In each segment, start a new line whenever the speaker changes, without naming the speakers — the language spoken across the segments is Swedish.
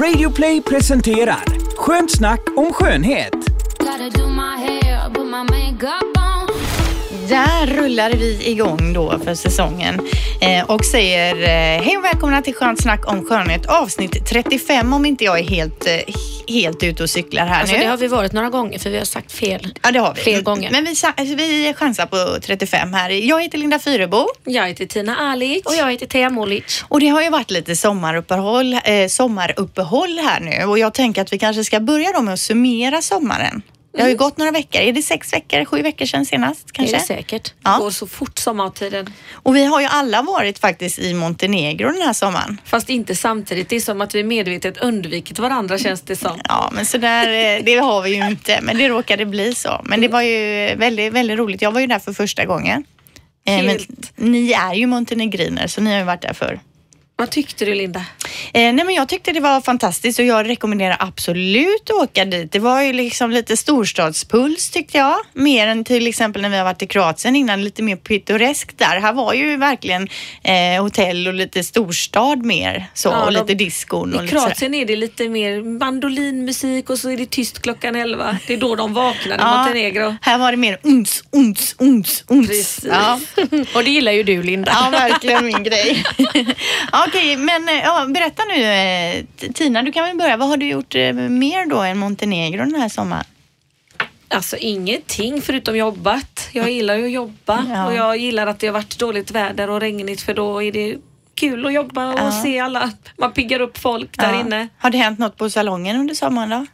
Radioplay presenterar Skönt snack om skönhet.
Där rullar vi igång då för säsongen eh, och säger eh, hej och välkomna till Skönt snack om skönhet avsnitt 35 om inte jag är helt, eh, helt ute och cyklar här
Alltså
nu.
det har vi varit några gånger för vi har sagt fel.
Ja, det har vi.
Fler gånger.
Men vi, alltså, vi chansar på 35 här. Jag heter Linda Fyrebo
Jag heter Tina Alic. Och jag heter Thea Molic.
och det har ju varit lite sommaruppehåll, eh, sommaruppehåll här nu och jag tänker att vi kanske ska börja då med att summera sommaren. Det har ju gått några veckor. Är det sex veckor, sju veckor sedan senast kanske?
Är det säkert?
Ja.
Det går så fort sommartiden.
Och vi har ju alla varit faktiskt i Montenegro den här sommaren.
Fast inte samtidigt. Det är som att vi medvetet undvikit varandra känns det som.
Ja, men så där, eh, det har vi ju inte. Men det råkade bli så. Men det var ju väldigt, väldigt roligt. Jag var ju där för första gången. Eh, Men
Helt.
ni är ju montenegriner så ni har ju varit där förr.
Vad tyckte du Linda?
Eh, nej men jag tyckte det var fantastiskt och jag rekommenderar absolut att åka dit. Det var ju liksom lite storstadspuls tyckte jag. Mer än till exempel när vi har varit i Kroatien innan, lite mer pittoreskt där. Här var ju verkligen eh, hotell och lite storstad mer så
Ja,
och
de-
lite diskon och
I. Kroatien är det lite mer mandolinmusik och så är det tyst klockan 11. Det är då de vaknar i Montenegro.
Här var det mer uns, uns, uns, uns.
Precis.
Ja.
Och det gillar ju du Linda.
Ja, verkligen min grej. Okej, men eh, ja, berätta nu eh, Tina, du kan väl börja. Vad har du gjort eh, mer då än Montenegro den här sommaren?
Alltså ingenting förutom jobbat. Jag gillar ju att jobba
Ja.
och jag gillar att det har varit dåligt väder och regnigt för då är det kul att jobba och
Ja.
se alla. Man piggar upp folk där
Ja.
inne.
Har det hänt något på salongen under sommaren då?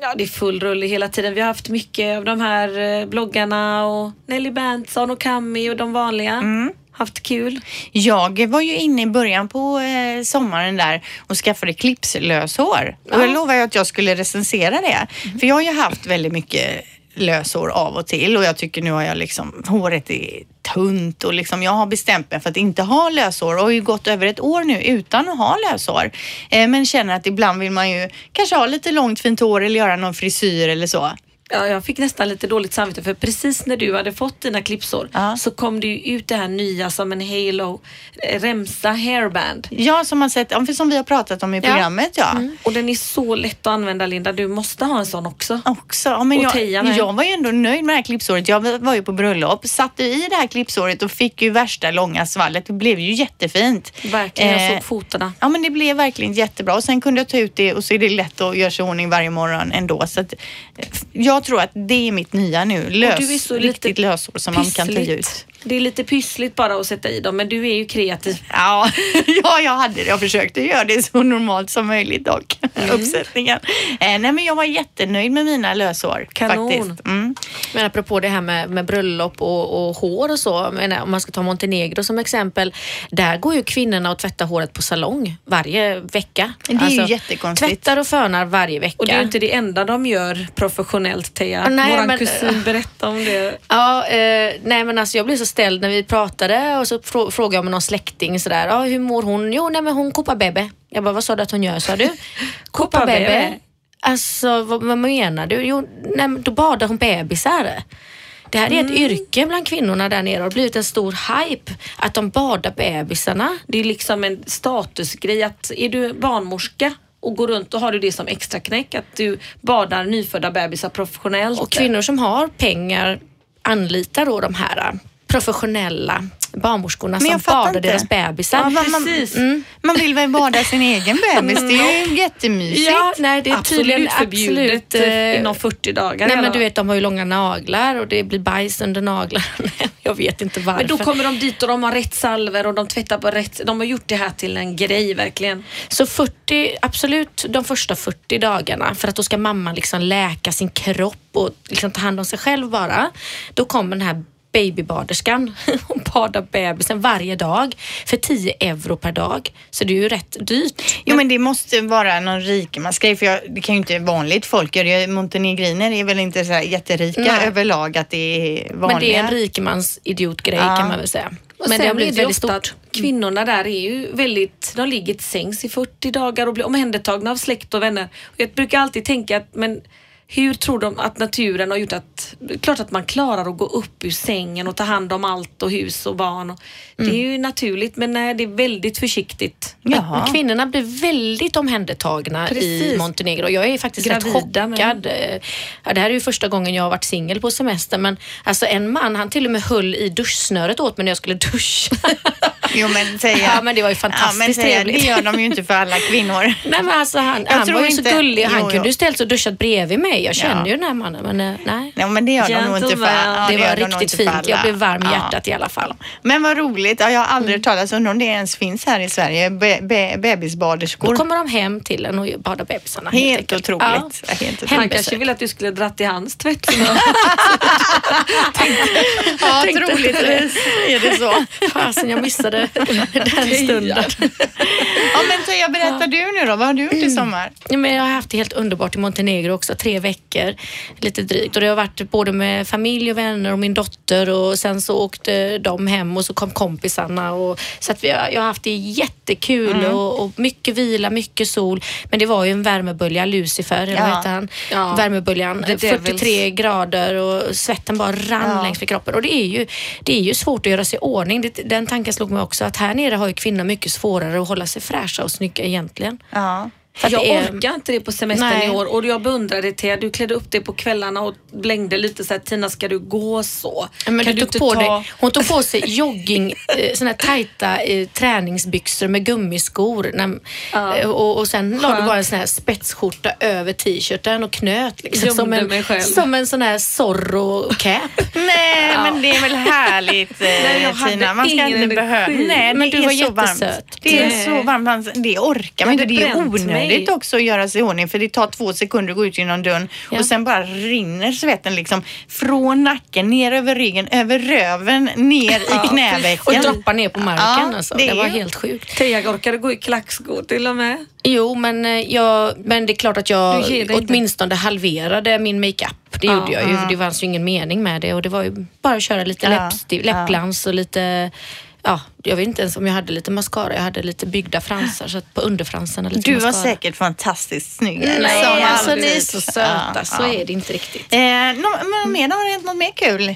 Ja, det är full rulle hela tiden. Vi har haft mycket av de här bloggarna och Nelly Berntsson och Kami och de vanliga.
Mm.
Haft kul.
Jag var ju inne i början på eh, sommaren där och skaffade clipslöshår. Och jag lovade att jag skulle recensera det. För jag har ju haft väldigt mycket löshår av och till och jag tycker nu har jag liksom, håret är tunt och liksom jag har bestämt mig för att inte ha löshår och har ju gått över ett år nu utan att ha löshår. Eh, men känner att ibland vill man ju kanske ha lite långt fint hår eller göra någon frisyr eller så.
Ja, jag fick nästan lite dåligt samvete för precis när du hade fått dina klippsår
Ja.
så kom det ju ut det här nya som en halo eh, remsa hairband.
Ja, som man sett, som vi har pratat om i programmet ja.
Och den är så lätt att använda Linda. Du måste ha en sån också.
också. Ja, men jag, jag var ju ändå nöjd med det här klippsåret. Jag var ju på bröllop, satte i det här klippsåret och fick ju värsta långa svallet. Det blev ju jättefint.
Verkligen, jag
Eh,
såg fotona.
Ja men det blev verkligen jättebra och sen kunde jag ta ut det och så är det lätt att göra sig i ordning varje morgon ändå. Så att, eh, jag tror att det är mitt nya nu. Lös,
du är så
riktigt
lite
som man kan ta ut.
Det är lite pyssligt bara att sätta i dem men du är ju kreativ.
Ja, ja, jag hade det. Jag försökte göra det så normalt som möjligt dock.
Mm.
Uppsättningen. Eh, nej men jag var jättenöjd med mina löshår.
Kanon.
Faktiskt. Mm.
Men apropå det här med, med bröllop och, och hår och så, menar, om man ska ta Montenegro som exempel, där går ju kvinnorna och tvättar håret på salong varje vecka. Alltså,
Det är ju jättekonstigt.
Tvättar och fönar varje vecka.
Och det är ju inte det enda de gör professionellt Teija.
Nej,
Våran
men-
kusin berättade om det.
Ja, eh, nej men alltså jag blev så ställd när vi pratade och så frå- frågade jag med någon släkting sådär, ja, hur mår hon? Jo, nej men hon koppar bebe. Jag bara, vad sa du att hon gör sa du?
Koppar bebe?
Alltså vad, vad menar du? Jo, nej, då badar hon bebisar. Det här är ett yrke bland kvinnorna där nere och det har blivit en stor hype att de badar bebisarna.
Det är liksom en statusgrej att är du barnmorska och går runt och har du det som extra knäck att du badar nyfödda bebisar professionellt.
Och kvinnor som har pengar anlitar då de här professionella barnmorskorna som badar
inte.
deras bebisar.
Ja, man, mm, man vill väl bada sin egen bebis, det är ju jättemysigt.
Ja, nej det är tydligen
Absolut förbjudet
absolut, eh,
eh, inom 40 dagar.
Nej men du vet de har ju långa naglar och det blir bajs under naglarna. Jag vet inte varför.
Men då kommer de dit och de har rätt salver och de tvättar på rätt... De har gjort det här till en grej verkligen.
Så 40, absolut de första 40 dagarna för att då ska mamman liksom läka sin kropp och liksom ta hand om sig själv bara. Då kommer den här babybaderskan och badar bebisen varje dag för 10 euro per dag. Så det är ju rätt dyrt.
Jo men det måste vara någon rikemansgrej för jag, det kan ju inte vanligt folk göra. Montenegriner är väl inte så här jätterika
Nej.
överlag att det är vanliga.
Men det är en rikemans idiotgrej
Ja.
kan man väl säga.
Och
Men det har blivit väldigt stort.
kvinnorna där är ju väldigt, de ligger till sängs i 40 dagar och blir omhändertagna av släkt och vänner. Jag brukar alltid tänka att men hur tror de att naturen har gjort att, klart att man klarar att gå upp ur sängen och ta hand om allt och hus och barn. Och, Det är ju naturligt men nej, det är väldigt försiktigt.
Jaha.
Men Kvinnorna blir väldigt omhändertagna i
Precis.
Montenegro. Jag är faktiskt rätt
Gravida, men-
chockad. Eh, Ja, det här är ju första gången jag har varit singel på semester men alltså en man han till och med höll i duschsnöret åt mig när jag skulle duscha.
Jo men säger
Ja, men det var ju
ja, men
fantastiskt
säger,
trevligt.
Det gör de ju inte för alla kvinnor.
Nej men alltså han, han var ju
inte-
så gullig. Han
Jo,
kunde ju ställt sig och duschat bredvid mig. Jag känner
Ja.
ju den här mannen men eh, nej.
Nej, men det gör de nog inte för ja,
det
gör
var
de
riktigt
för
fint. Jag blev varm i
Ja.
hjärtat i alla fall.
Men vad roligt. Ja, jag har aldrig hört talas om om det ens finns här i Sverige. Be, be, bebisbaderskor.
Då kommer de hem till en och badar bebisarna.
Helt
enkelt.
otroligt.
Ja.
Ja, Helt otroligt.
Han kanske vill att du skulle dratt i hans tvätt.
Ja, troligtvis är det så.
Fasen, jag missade den stunden.
Ja, men Teija, berätta du nu då. Vad har du gjort i sommar?
Ja, men jag har haft det helt underbart i Montenegro också, tre veckor lite drygt. Och det har varit både med familj och vänner och min dotter och sen så åkte de hem och så kom kompisarna. Och, så att vi har, jag har haft det jättekul och, och mycket vila, mycket sol. Men det var ju en värmebölja, Lucifer, eller vad
Ja.
heter han?
Ja.
Värmeböljan.
The Devils.
43 grader och svetten bara rann
Ja.
längs med kroppen. Och det är, ju, det är ju svårt att göra sig i ordning. Det, den tanken slog mig också att här nere har ju kvinnor mycket svårare att hålla sig fräscha och snygga egentligen.
Ja.
För
jag
är-
orkar inte det på semestern
Nej.
i år och jag beundrade Thea. Du klädde upp dig på kvällarna och blängde lite så här, Tina ska du gå så?
Ja, Men
kan
du
du
tog på
ta...
dig, hon tog på sig jogging, eh, såna här tajta eh, träningsbyxor med gummiskor. När,
Ja.
eh, och, och sen la du bara en sån här spetsskjorta över t-shirten och knöt liksom, som, en, som en sån här Zorro-cap.
Nej, men det är väl härligt eh,
Nej, jag hade
Tina. Man ska inte behöva. Nej,
Men
det
du
är
var
så varmt.
jättesöt.
Det är
Nej.
så varmt. man- Det orkar man inte. Det är onödigt
mig.
också att göra sig i ordning för det tar två sekunder att gå ut genom dörren
Ja.
och sen bara rinner svetten liksom från nacken ner över ryggen, över röven, ner i
Och
knävecken.
droppa ner på marken.
Ja,
alltså.
det
det, var helt sjukt.
Thea orkade gå i klackskor till och med.
Jo, men, eh, jag, men det är klart att jag åtminstone halverade min makeup. Det gjorde jag ju. Det fanns ju ingen mening med det och det var ju bara att köra lite läppstift, läppglans och lite Ja, jag vet inte ens om jag hade lite mascara. Jag hade lite byggda fransar så på underfransarna lite
Du var
mascara.
säkert fantastiskt snygg.
Nej,
Som
alltså
alltid.
ni är så söta.
Ja,
Så
ja.
är det inte riktigt.
Eh, nå- men mer, har det hänt något mer kul?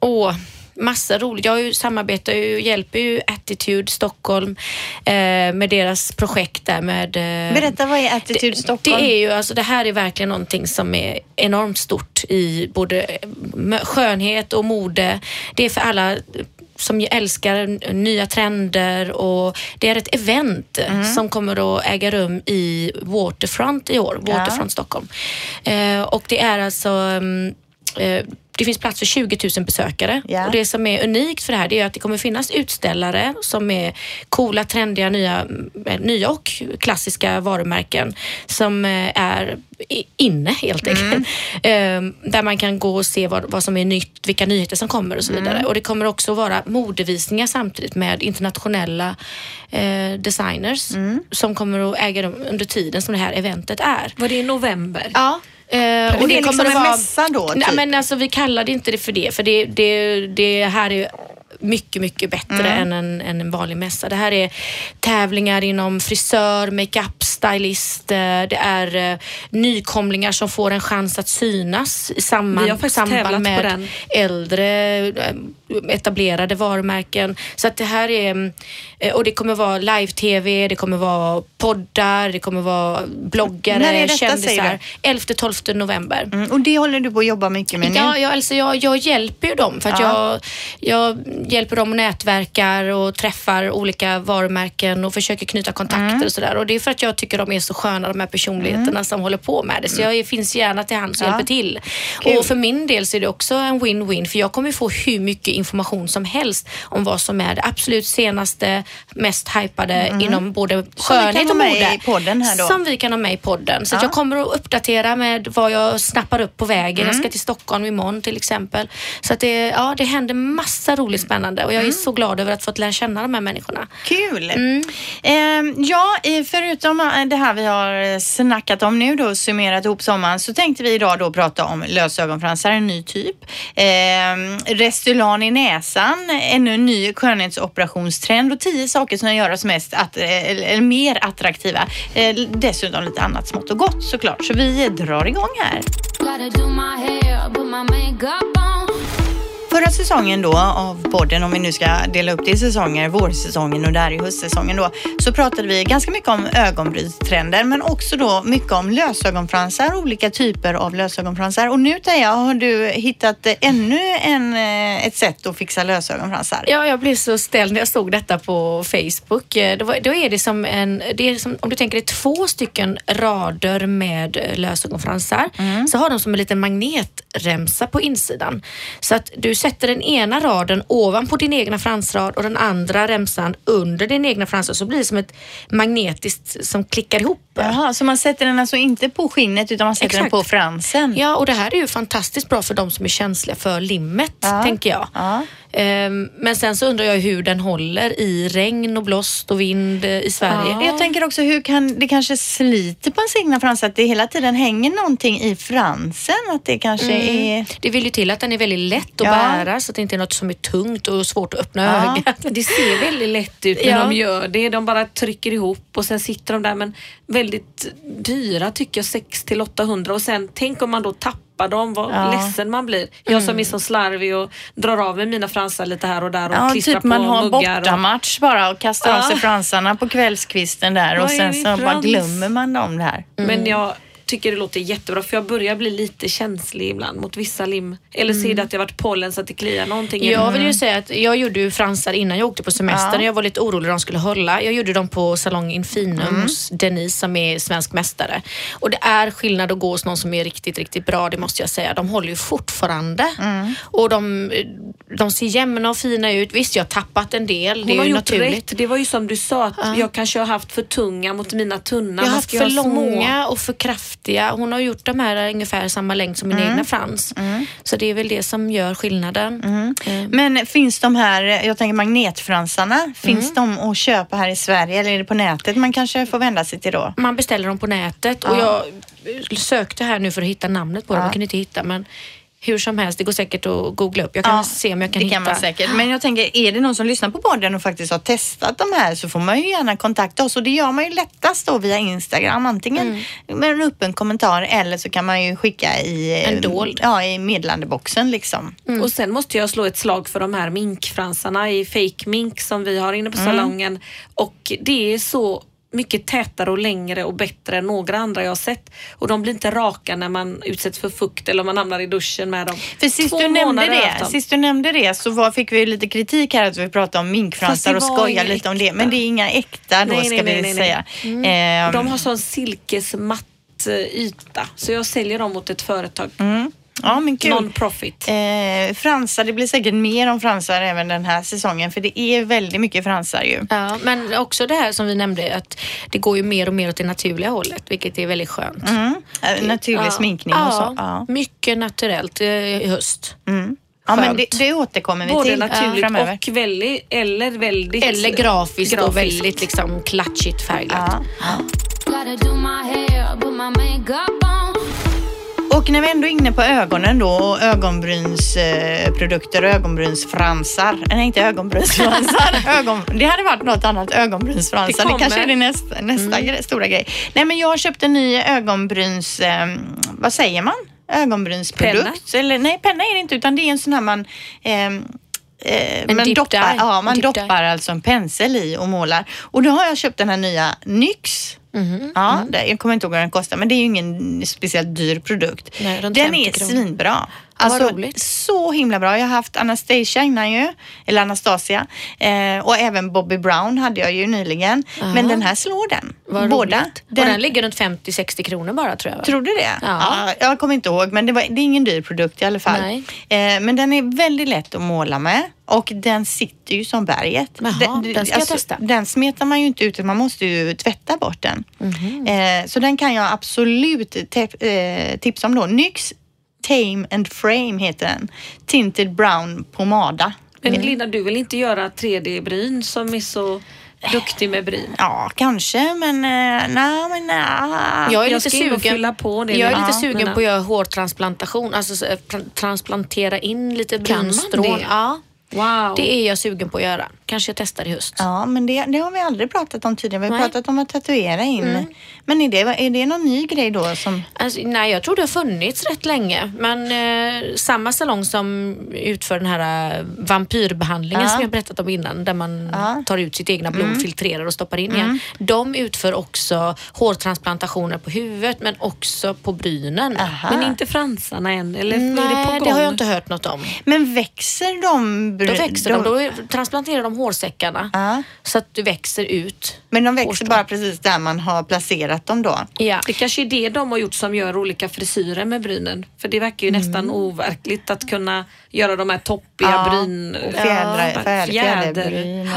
Åh, massa roligt. Jag samarbetar ju och hjälper ju Attitude Stockholm eh, med deras projekt där med... Eh,
Berätta, vad är Attitude Stockholm?
Det är ju, alltså det här är verkligen någonting som är enormt stort i både eh, skönhet och mode. Det är för alla som älskar nya trender och det är ett event
Mm.
som kommer att äga rum i Waterfront i år, Waterfront Stockholm. Eh, och det är alltså mm, eh, det finns plats för 20 000 besökare.
Ja.
Och det som är unikt för det här det är att det kommer finnas utställare som är coola, trendiga, nya, eh, nya och klassiska varumärken som eh, är inne helt enkelt. Eh, Där man kan gå och se vad, vad som är nytt, vilka nyheter som kommer och så vidare. Och det kommer också vara modevisningar samtidigt med internationella eh, designers som kommer att äga rum under tiden som det här eventet är.
Var det i november?
Ja. Eh,
det är liksom en mässa då,
Nej,
typ?
men alltså, vi kallade inte det för det, för det, det, det här är mycket, mycket bättre
Mm.
än, en, än en vanlig mässa. Det här är tävlingar inom frisör, makeup, stylist. eh, Det är eh, nykomlingar som får en chans att synas i samband, samband med äldre eh, etablerade varumärken. Så att det här är, mm, eh, och det kommer vara live-tv, det kommer vara poddar, det kommer vara bloggare,
När är detta,
kändisar. 11-12 november.
Mm, och det håller du på att jobba mycket med nu?
Ja, jag, alltså jag, jag hjälper ju dem för att
Ja.
jag, jag hjälper dem och nätverkar och träffar olika varumärken och försöker knyta kontakter
Mm.
och sådär. Och det är för att jag tycker de är så sköna de här personligheterna som håller på med det. Så jag finns gärna till hands och
Mm. Ja.
hjälper till.
Kul.
Och för min del så är det också en win-win för jag kommer få hur mycket information som helst om vad som är det absolut senaste, mest hypade inom både
Mm. kan
skönhet
ha
och
med
mode.
i podden här då.
Som vi kan ha med i podden. Så
Ja.
jag kommer att uppdatera med vad jag snappar upp på vägen. Jag
Mm.
ska till Stockholm imorgon till exempel. Så att det, ja, det händer massa roligt spännande och jag
Mm.
är så glad över att få lära känna de här människorna.
Kul!
Mm.
Ehm, ja, eh, förutom eh, det här vi har eh, snackat om nu då, summerat ihop sommaren, så tänkte vi idag då prata om lösögonfransar, en ny typ. Ehm, Restylane i näsan, ännu en ny skönhetsoperationstrend och tio saker som gör oss mest att, eller, mer attraktiva. Eh, dessutom lite annat smått och gott såklart. Så vi drar igång här. Förra säsongen då av podden, om vi nu ska dela upp det i säsonger, vårsäsongen och där i höstsäsongen då, så pratade vi ganska mycket om ögonbrynstrender men också då mycket om lösögonfransar, olika typer av lösögonfransar. Och nu Teija, har du hittat ännu en, eh, ett sätt att fixa lösögonfransar?
Ja, jag blev så ställd när jag såg detta på Facebook. Eh, Då, var, då är det som en, det är som, om du tänker dig två stycken rader med lösögonfransar, så har de som en liten magnetremsa på insidan. Så att du sätter den ena raden ovanpå din egna fransrad och den andra remsan under din egna fransrad så blir det som ett magnetiskt som klickar ihop.
Jaha, så man sätter den alltså inte på skinnet utan man sätter den
Exakt.
på fransen?
Ja, och det här är ju fantastiskt bra för de som är känsliga för limmet,
Ja.
tänker jag.
Ja.
Ehm, Men sen så undrar jag hur den håller i regn och blåst och vind eh, i Sverige.
Jag tänker också hur kan det kanske sliter på ens egna fransar att det hela tiden hänger någonting i fransen? Att det kanske är...
Det vill ju till att den är väldigt lätt att
Ja.
bära så att det inte är något som är tungt och svårt att öppna
Ja.
ögat.
Det ser väldigt lätt ut när
Ja.
de gör det. De bara trycker ihop och sen sitter de där men väldigt dyra tycker jag, 6 till 800 och sen tänk om man då tappar dem, vad
Ja.
ledsen man blir. Jag som är så slarvig och drar av med mina fransar lite här och där och
Ja,
klistrar
typ
på
man har
muggar. Och,
bortamatch bara och kastar av
Ja.
sig fransarna på kvällskvisten där och sen så bara glömmer man dem där.
Men jag tycker det låter jättebra för jag börjar bli lite känslig ibland mot vissa lim. Eller ser det att det varit pollen så att det kliar någonting.
Jag vill ju säga att jag gjorde ju fransar innan jag åkte på semester.
Ja.
Jag var lite orolig de skulle hålla. Jag gjorde dem på Salong Infinum hos Denise som är svensk mästare. Och det är skillnad att gå hos någon som är riktigt, riktigt bra, det måste jag säga. De håller ju fortfarande. Och de, de ser jämna och fina ut. Visst, jag har tappat en del. det
Hon
är
har
ju naturligt.
rätt. Det var ju som du sa att jag kanske har haft för tunga mot mina tunna.
Jag har haft för
ha små.
långa och för kraftiga. Hon har gjort de här ungefär samma längd som min egna frans. Så det är väl det som gör skillnaden. Eh,
Men finns de här, jag tänker magnetfransarna, finns de att köpa här i Sverige eller är det på nätet man kanske får vända sig till då?
Man beställer dem på nätet och jag sökte här nu för att hitta namnet på dem.
Ja.
Jag kunde inte hitta men hur som helst, det går säkert att googla upp. Jag kan se om jag kan
det
hitta.
kan man säkert. Men jag tänker, är det någon som lyssnar på podden och faktiskt har testat de här så får man ju gärna kontakta oss och det gör man ju lättast då via Instagram. Antingen med en öppen kommentar eller så kan man ju skicka i,
En dold.
Ja, i meddelandeboxen liksom.
Och sen måste jag slå ett slag för de här minkfransarna i fake mink som vi har inne på salongen. Och det är så mycket tätare och längre och bättre än några andra jag har sett. Och de blir inte raka när man utsätts för fukt eller om man hamnar i duschen med dem.
För sist
Två
du, nämnde det, sist du nämnde det så var, fick vi lite kritik här att vi pratade om minkfransar och skojade lite om det.
äkta.
Men det är inga äkta då
Nej,
ska
nej,
vi
nej, nej,
säga.
nej.
Ehm,
De har sån silkesmatt eh, yta så jag säljer dem mot ett företag.
Ja men kul.
Non-profit.
Eh, fransar, det blir säkert mer om fransar även den här säsongen för det är väldigt mycket fransar ju.
Ja, men också det här som vi nämnde att det går ju mer och mer åt det naturliga hållet vilket är väldigt skönt.
Mm. Eh, naturlig
Ja.
sminkning och så. Ja.
mycket naturellt eh, i höst.
Ja, men det, det återkommer vi
Både
till
naturligt
framöver.
och väldigt, eller väldigt
Eller grafiskt, och
grafiskt.
väldigt liksom klatschigt färgglatt.
Ja.
Gotta
Och när vi ändå är inne på ögonen då och ögonbrynsprodukter eh, produkter och ögonbrynsfransar. Nej, inte ögonbrynsfransar. Ögon, det hade varit något annat. Ögonbrynsfransar.
Det
Det, kanske är det nästa, nästa gre- stora grej. Nej, men jag har köpt en ny ögonbryns... Eh, vad säger man? Ögonbrynsprodukt. Eller, nej, penna är det inte utan det är en sån här man... ehm, Eh,
En
man doppar, ja, man doppar alltså en pensel i och målar. Och då har jag köpt den här nya NYX.
Mhm,
Ja, det, jag kommer inte ihåg vad den kostar men det är ju ingen speciellt dyr produkt.
Nej,
den
50
är
kronor.
svinbra.
Vad
Alltså,
roligt.
så himla bra. Jag har haft Anastasia innan ju, eller Anastasia. Eh, och även Bobby Brown hade jag ju nyligen. Men den här slår den.
Vad
Båda.
roligt. Och den ligger runt 50-60 kronor bara tror jag. va?
Tror du det?
Ja.
jag kommer inte ihåg, men det, var, det är ingen dyr produkt i alla fall. Eh, men den är väldigt lätt att måla med och den sitter ju som berget.
Jaha, den ska jag testa.
Den smetar man ju inte ut, man måste ju tvätta bort den.
Mhm.
Eh, så den kan jag absolut eh, tipsa om då. NYX Tame and Frame heter den. Tinted Brown Pomada.
Men Linda, du vill inte göra 3D-bryn som är så duktig med bryn?
Ja, kanske, men eh, nej, men nej.
Jag är
Jag
lite
och
sugen,
fylla på det
jag är lite sugen
men-
på att göra hårtransplantation. Alltså så, eh, pla- transplantera in lite
Kan man
brynstrån.
det?
Ja,
Wow.
Det är jag sugen på att göra. Kanske jag testar i höst.
Ja, men det, det har vi aldrig pratat om tidigare. Vi har
Nej.
pratat om att tatuera in. Men är det, är det någon ny grej då som...
Alltså, nej, jag tror det har funnits rätt länge. Men eh, samma salong som utför den här eh, vampyrbehandlingen
Ja.
som jag berättat om innan, där man
Ja. Mm.
tar ut sitt egna blod, filtrerar och stoppar in igen. De utför också hårtransplantationer på huvudet, men också på brynen.
Aha.
Men inte fransarna än? Eller är det på
Nej,
gång?
det har jag inte hört något om.
Men växer de?
Då växer de, då transplanterar de hårsäckarna
Ja.
så att det växer ut.
Men de växer
Hårstrå.
bara precis där man har placerat dem då?
Ja.
Det kanske är det de har gjort som gör olika frisyrer med brynen. För det verkar ju nästan overkligt att kunna göra de här toppiga bryn...
och fjädrar,
Ja,
fjäder, fjäderbryn. och-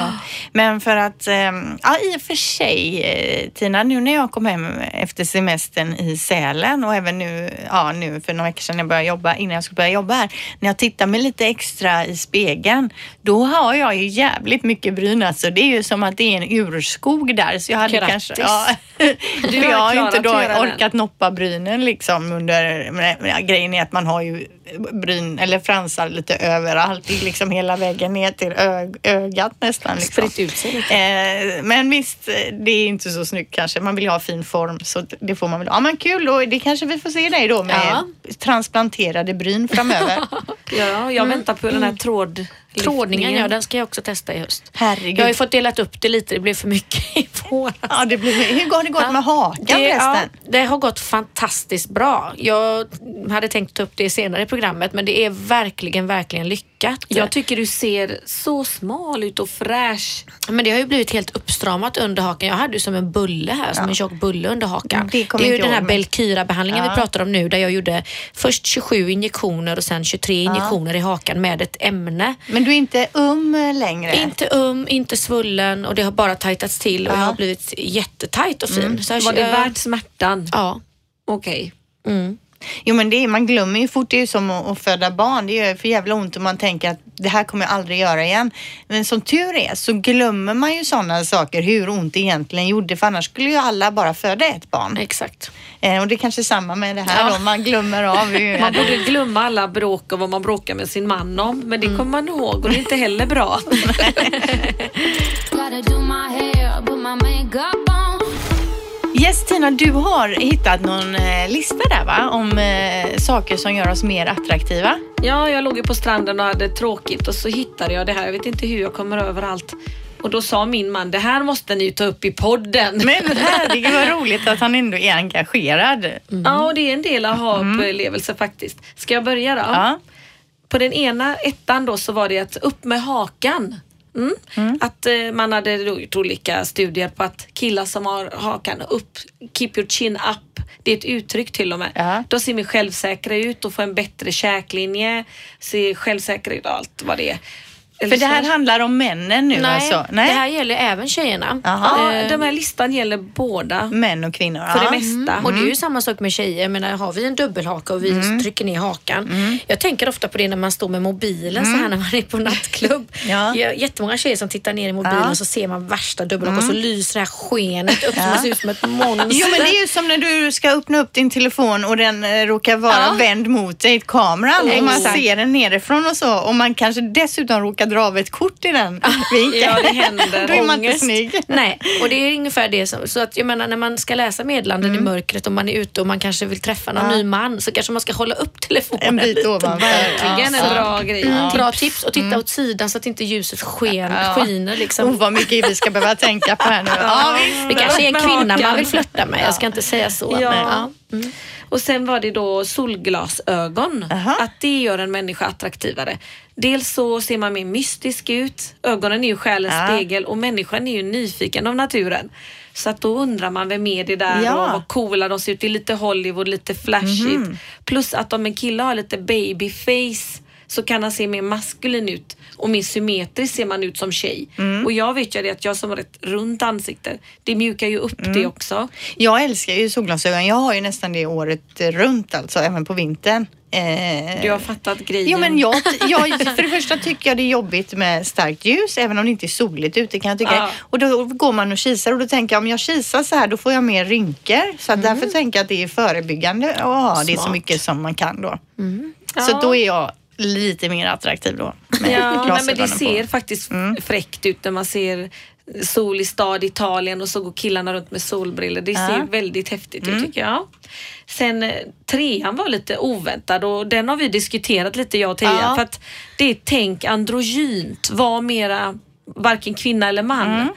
Men för att, ehm, ja i och för sig eh, Tina, nu när jag kom hem efter semestern i Sälen och även nu, ja nu för några veckor sedan när jag började jobba, innan jag skulle börja jobba här, när jag tittar mig lite extra i spegeln, då har jag ju jävligt mycket bryn alltså. Det är ju som att det är en urskog där. Så jag hade
Grattis.
kanske, ja, du,
har
jag har inte då
den.
orkat noppa brynen liksom under, men, grejen är att man har ju bryn eller fransar lite överallt, liksom hela vägen ner till ö, ögat nästan. Liksom.
Spritt ut sig lite.
Eh, men visst, det är inte så snyggt kanske. Man vill ju ha fin form så det får man väl. Ja men kul då, det kanske vi får se dig då med
Ja.
transplanterade bryn framöver.
Ja, jag väntar på den här tråd...
Trådningen, ja, den ska jag också testa i höst.
Herregud.
Jag har ju fått delat upp det lite, det blev för mycket i våras.
Ja, det blir, hur har det gått med hakan
Det, ja,
förresten?
det har gått fantastiskt bra. Jag hade tänkt ta upp det senare i programmet men det är verkligen, verkligen lyckat.
Jag tycker du ser så smal ut och fräsch.
Men det har ju blivit helt uppstramat under hakan. Jag hade ju som en bulle här, som en tjock bulle under hakan.
Det kommer
är ju den här Belkira-behandlingen
Ja.
vi pratar om nu där jag gjorde först 27 injektioner och sen 23 injektioner i hakan med ett ämne.
Men du är inte um längre?
Inte um, inte svullen och det har bara tajtats till och
Ja.
jag har blivit jättetajt och fin. Så jag,
Var det värt smärtan?
Ja.
Okej.
Mm.
Jo men det är, man glömmer ju fort, det är ju som att, att föda barn. Det gör för jävla ont om man tänker att det här kommer jag aldrig göra igen. Men som tur är så glömmer man ju sådana saker, hur ont det egentligen gjorde. För annars skulle ju alla bara föda ett barn.
Exakt.
Eh, och det är kanske är samma med det här
Ja.
då, man glömmer av hur...
Man borde glömma alla bråk och vad man bråkar med sin man om. Men det kommer man ihåg och det är inte heller bra.
Yes Tina, du har hittat någon eh, lista där va? Om eh, saker som gör oss mer attraktiva.
Ja, jag låg ju på stranden och hade tråkigt och så hittade jag det här. Jag vet inte hur jag kommer över allt. Och då sa min man, det här måste ni ta upp i podden.
Men herregud vad roligt att han ändå är engagerad.
Ja, och det är en del aha-upplevelse faktiskt. Ska jag börja då?
Ja.
På den ena ettan då så var det att upp med hakan. Mm. Att eh, man hade gjort olika studier på att killar som har hakan upp, keep your chin up, det är ett uttryck till och med.
Ja.
Då ser vi självsäkra ut och får en bättre käklinje, ser självsäkra ut och allt vad det är.
För det här handlar om männen nu
Nej,
alltså?
det här gäller även tjejerna.
Jaha.
Ja, den här listan gäller båda.
Män och kvinnor?
För
ja.
det mesta.
Och det är ju samma sak med tjejer. Menar, har vi en dubbelhaka och vi
Mm.
trycker ner hakan. Jag tänker ofta på det när man står med mobilen så här när man är på nattklubb.
Mm. Ja.
Jättemånga tjejer som tittar ner i mobilen
Ja. Mm.
och så ser man värsta dubbelhakan och så lyser det här skenet upp man ser ut som ett monster.
Jo men det är ju som när du ska öppna upp din telefon och den eh, råkar vara
Ja.
vänd mot dig, kameran och man ser den nerifrån och så och man kanske dessutom råkar dra av ett kort i den vinkeln.
Ja, det händer.
Då är man inte snygg.
Nej, och det är ungefär det som, så att jag menar när man ska läsa meddelanden
Mm.
i mörkret och man är ute och man kanske vill träffa någon ny man så kanske man ska hålla upp telefonen
En bit
lite.
ovanför.
Verkligen
Ja.
en bra grej.
Mm, Bra tips och titta åt sidan så att inte ljuset sken,
Ja.
skiner liksom.
Oh, vad mycket vi ska behöva tänka på här nu. Ja, visst.
Det kanske är en kvinna man vill flörta med. Jag ska inte säga så.
Ja.
Men, ja.
Och sen var det då solglasögon.
Aha.
Att det gör en människa attraktivare. Dels så ser man mer mystisk ut. Ögonen är ju själens
Ja.
spegel och människan är ju nyfiken av naturen. Så att då undrar man vem är det där
Ja.
och vad coola de ser ut. Det är lite Hollywood, lite flashigt.
Mhm.
Plus att om en kille har lite babyface så kan han se mer maskulin ut och mer symmetriskt ser man ut som tjej.
Mm.
Och jag vet ju det att jag som har ett runt ansikte, det mjukar ju upp
Mm.
det också.
Jag älskar ju solglasögon. Jag har ju nästan det året runt alltså, även på vintern. Eh,
Du har fattat grejen.
Jo men jag, jag, för det första tycker jag det är jobbigt med starkt ljus även om det inte är soligt ute kan jag tycka.
Ja.
Och då går man och kisar och då tänker jag om jag kisar så här då får jag mer rynkor. Så att därför tänker jag att det är förebyggande att ha det så mycket som man kan då. Så
Ja.
då är jag lite mer attraktiv då.
Ja, nej, men det ser
på.
faktiskt
Mm.
fräckt ut när man ser sol i stad Italien och så går killarna runt med solbriller. Det
Ja. Mm.
ser väldigt häftigt ut tycker jag. Sen eh, trean var lite oväntad och den har vi diskuterat lite jag och Teija
Ja.
för att det är tänk androgynt, var mera varken kvinna eller man.
Mm.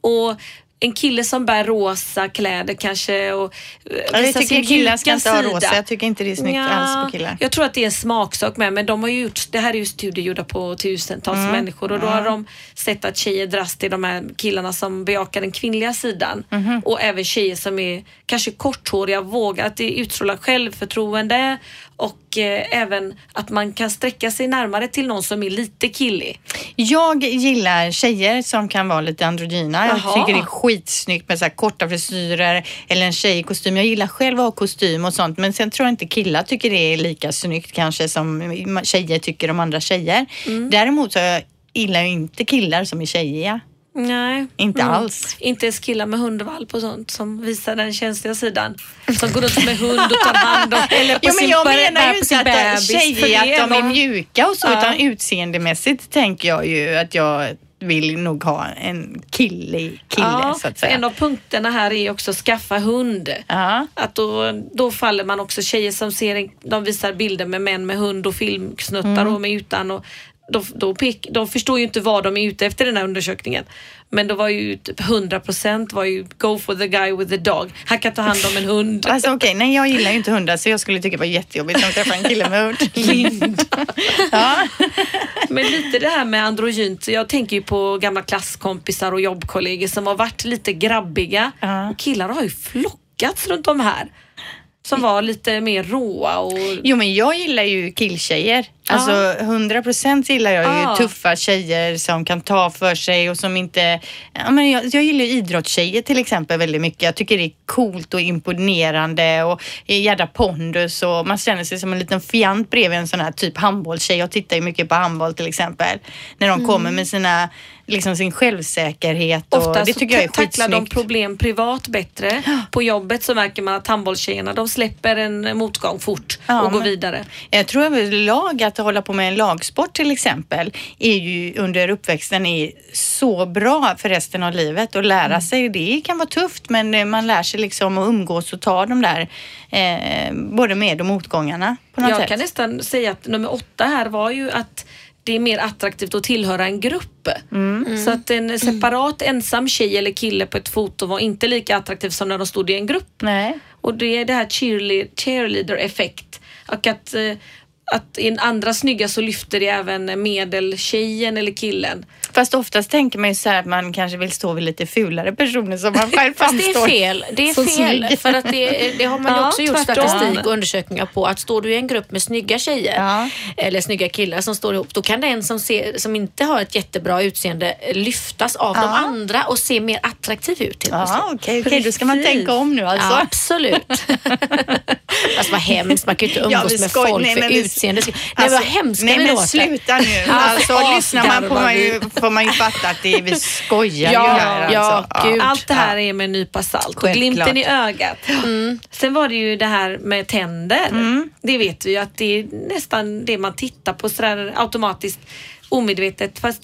Och en kille som bär rosa kläder kanske och eh,
Ja, jag tycker killar ska inte ha rosa. Jag tycker inte det är snyggt alls på killar.
Jag tror att det är en smaksak med men de har ju gjort, det här är ju studier gjorda på tusentals
Mm.
människor och då har de sett att tjejer dras till de här killarna som bejakar den kvinnliga sidan
Mhm.
och även tjejer som är kanske korthåriga, vågar att det utstrålar självförtroende och eh, även att man kan sträcka sig närmare till någon som är lite killig.
Jag gillar tjejer som kan vara lite androgyna. Jag tycker det är skitsnyggt med så här korta frisyrer eller en tjej i kostym. Jag gillar själv att ha kostym och sånt men sen tror jag inte killar tycker det är lika snyggt kanske som tjejer tycker om andra tjejer.
Mm.
Däremot så gillar jag inte killar som är tjejiga.
Nej.
Inte
Mm.
alls.
Inte ens killar med hundvalp och sånt som visar den känsliga sidan. Som går runt med hund och tar hand om eller på
Jo, men jag menar ju inte att
bebis.
tjejer att de är mjuka och så
Ja.
utan utseendemässigt tänker jag ju att jag vill nog ha en kille, kille
Ja,
så att säga.
en av punkterna här är också skaffa hund.
Ja.
Att då, då faller man också tjejer som ser, de visar bilder med män med hund och filmsnuttar
Mm.
och med utan. Och då, då pek, de förstår ju inte vad de är ute efter den här undersökningen. Men då var ju typ 100% var ju go for the guy with the dog. Han kan ta hand om en hund.
Alltså okej, nej jag gillar ju inte hundar så jag skulle tycka det var jättejobbigt att träffa en kille med hund.
Linda.
Ja.
Men lite det här med androgynt. Jag tänker ju på gamla klasskompisar och jobbkollegor som har varit lite grabbiga.
Ja.
Och killar har ju flockats runt de här. Som var lite mer råa och...
Jo men jag gillar ju killtjejer. Alltså 100% gillar jag ju
Ja.
tuffa tjejer som kan ta för sig och som inte... Ja, men jag, jag gillar ju idrottstjejer till exempel väldigt mycket. Jag tycker det är coolt och imponerande och jädra pondus och man känner sig som en liten fjant bredvid en sån här typ handbollstjej. Jag tittar ju mycket på handboll till exempel. När de kommer med sina, liksom sin självsäkerhet och
Ofta
det
så
tycker jag är
ta- tacklar de problem privat bättre. På jobbet så märker man att handbollstjejerna de släpper en motgång fort
Ja,
och går vidare.
Jag tror överlag att hålla på med en lagsport till exempel är ju under uppväxten är så bra för resten av livet och lära
Mm.
sig. Det kan vara tufft men eh, man lär sig liksom att umgås och ta de där eh, både med och motgångarna på något
Jag
sätt.
kan nästan säga att nummer åtta här var ju att det är mer attraktivt att tillhöra en grupp.
Mm.
Så att en separat ensam tjej eller kille på ett foto var inte lika attraktivt som när de stod i en grupp.
Nej.
Och det är det här cheerle- cheerleader-effekt. Och att, eh, att i en andra snygga så lyfter det även medeltjejen eller killen.
Fast oftast tänker man ju så här att man kanske vill stå vid lite fulare personer som man själv
Fast det är fel. Det är fel.
snygg.
För att det, det har man ju
Ja,
också gjort
tvärtom.
statistik och undersökningar på. Att står du i en grupp med snygga tjejer
Ja.
eller snygga killar som står ihop, då kan den som, ser, som inte har ett jättebra utseende lyftas av de
Ja.
andra och se mer attraktiv ut.
Ja, okej, okej, då ska man tänka om nu alltså.
Absolut. alltså vad hemskt, man kan ju inte umgås med
skoj-
folk
nej,
för
men vi-
utseende. Nej
Alltså,
vad hemska
Nej
vi
men
låter.
sluta nu. Alltså lyssnar man på man får man ju fatta att det är, vi skojar
Ja,
ju här
ja,
alltså.
gud.
Allt det här är med en nypa salt och glimten i ögat. Sen var det ju det här med tänder.
Mm.
Det vet vi ju att det är nästan det man tittar på sådär automatiskt omedvetet. Fast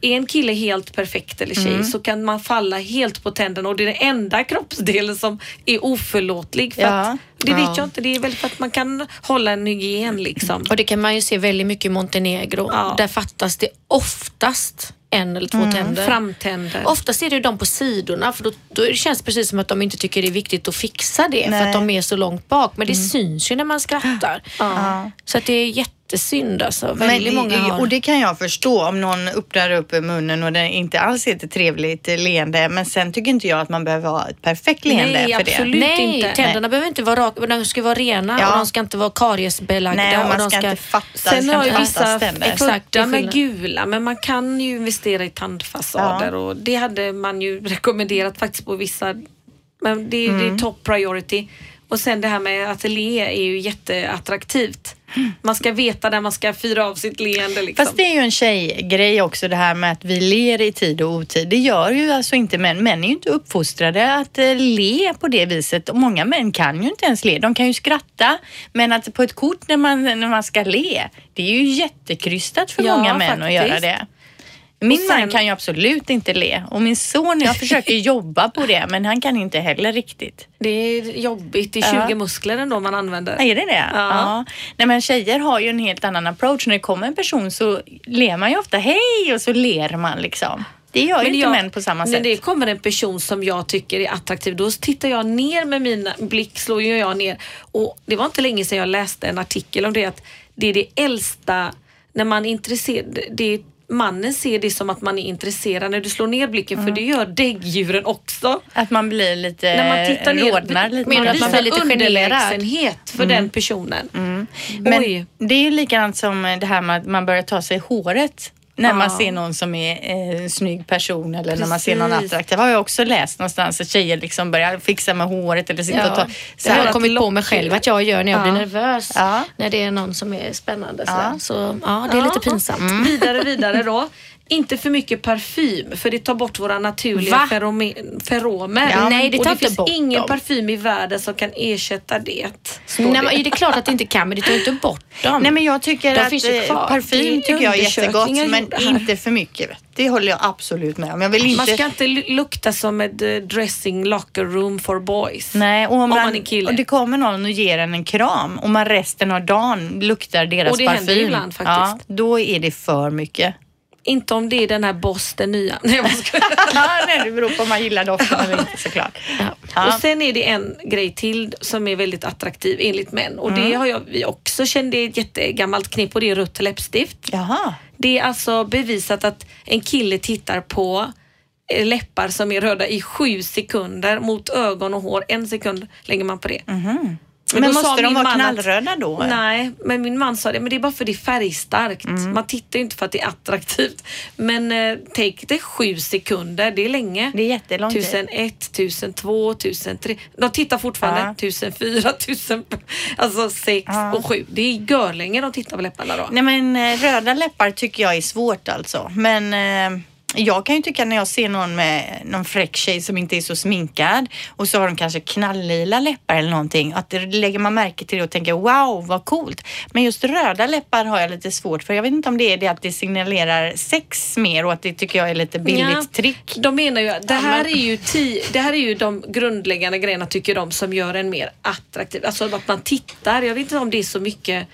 är en kille helt perfekt eller tjej
Mm.
så kan man falla helt på tänderna och det är den enda kroppsdelen som är oförlåtlig. För
Ja.
att, det vet
Ja.
jag inte, det är väl för att man kan hålla en hygien liksom.
Och det kan man ju se väldigt mycket i Montenegro.
Ja.
Där fattas det oftast en eller två tänder.
Framtänder.
Oftast är det ju de på sidorna för då, då känns det precis som att de inte tycker det är viktigt att fixa det för
Nej.
att de är så långt bak. Men det syns ju när man skrattar.
Ja.
Så att det är jättesynd alltså. Väldigt
Men,
många har...
Och det kan jag förstå om någon öppnar upp munnen och det inte alls är ett trevligt leende. Men sen tycker inte jag att man behöver ha ett perfekt leende
Nej,
för det.
absolut.
Nej,
inte.
tänderna behöver inte vara raka, de ska vara rena
Ja.
och de ska inte vara kariesbelagda.
Nej, och man
de
ska inte fatta.
Sen
det ska
har ju vissa
det
födda med gula men man kan ju investera i tandfasader och det hade man ju rekommenderat faktiskt på vissa. Men det, det
Mm.
är top priority. Och sen det här med ateljé är ju jätteattraktivt. Man ska veta när man ska fyra av sitt leende. Liksom.
Fast det är ju en tjejgrej också det här med att vi ler i tid och otid. Det gör ju alltså inte män. Män är ju inte uppfostrade att eh, le på det viset. Och många män kan ju inte ens le. De kan ju skratta. Men att på ett kort när man, när man ska le, det är ju jättekrystat för
Ja,
många män att göra
faktiskt.
det. Min
sen-
man kan ju absolut inte le och min son, jag försöker jobba på det men han kan inte heller riktigt.
Det är jobbigt. Det är 20
Ja.
muskler ändå man använder.
Är det det?
Ja.
Nej men tjejer har ju en helt annan approach. När det kommer en person så ler man ju ofta hej och så ler man liksom. Det gör ju inte
jag-
män på samma
När
sätt.
det kommer en person som jag tycker är attraktiv, då tittar jag ner med min blick, slår ju jag ner. Och det var inte länge sedan jag läste en artikel om det att det är det äldsta, när man är intresserad, det är, mannen ser det som att man är intresserad när du slår ner blicken, för det gör däggdjuren också.
Att man blir lite,
när man tittar ner,
rodnar lite.
Du att man blir lite
underlägsenhet för den personen.
Men
Oj.
det är ju likadant som det här med att man börjar ta sig håret. När man
Ja.
ser någon som är eh, en snygg person eller när man ser någon
Precis.
attraktiv. har jag också läst någonstans att tjejer liksom börjar fixa med håret eller sitta och ta...
Ja,
Så
det har jag kommit på mig själv att jag gör när jag
Ja.
blir nervös.
Ja.
När det är någon som är spännande.
Ja.
sådär. Så ja, det är lite
Ja.
pinsamt.
Vidare, vidare då. Inte för mycket parfym för det tar bort våra naturliga ferome- feromer.
Ja,
nej, det
och
tar
det
inte
finns
bort
ingen
dem.
parfym i världen som kan ersätta det.
Nej,
det.
men, det är klart att det inte kan, men det tar inte bort dem.
Nej men jag tycker
De
att eh, parfym tycker jag är jättegott men inte för mycket. Det håller jag absolut med om. Jag vill
Man
inte...
ska inte lu- lukta som ett eh, dressing locker room for boys.
Nej, och om,
Om
man,
man är kille.
och det kommer någon och ger en en kram och man resten av dagen luktar deras
Och det
parfym.
händer ibland faktiskt.
Ja, då är det för mycket.
Inte om det är den här Boss, den nya. Nej.
Nej, det beror på om man gillar doften eller inte såklart. Ja.
Och sen är det en grej till som är väldigt attraktiv enligt män och
Mm.
det har jag, vi också känt, det är ett jättegammalt knep och det är rött läppstift.
Jaha.
Det är alltså bevisat att en kille tittar på eh, läppar som är röda i sju sekunder mot ögon och hår. En sekund lägger man på det.
Mhm. Men
sa
måste de vara
man att-
knallröda då?
Nej, men min man sa det, men det är bara för det är färgstarkt.
Mm.
Man tittar ju inte för att det är attraktivt. Men eh, take det sju sekunder, det är länge.
Det är jättelång tid.
1001, 1002, 1003. De tittar fortfarande.
Ja.
1004, 1000, alltså 6
Ja.
och 7. Det är görlänge de tittar på läpparna då.
Nej men eh, röda läppar tycker jag är svårt alltså. Men eh, jag kan ju tycka när jag ser någon med någon fräck tjej som inte är så sminkad och så har de kanske knalllila läppar eller någonting. Att det lägger man märke till det och tänker wow vad coolt. Men just röda läppar har jag lite svårt för. Jag vet inte om det är det att det signalerar sex mer och att det tycker jag är lite billigt
Ja,
trick.
De menar ju att det här, är ju ti, det här är ju de grundläggande grejerna tycker de som gör en mer attraktiv. Alltså att man tittar. Jag vet inte om det är så mycket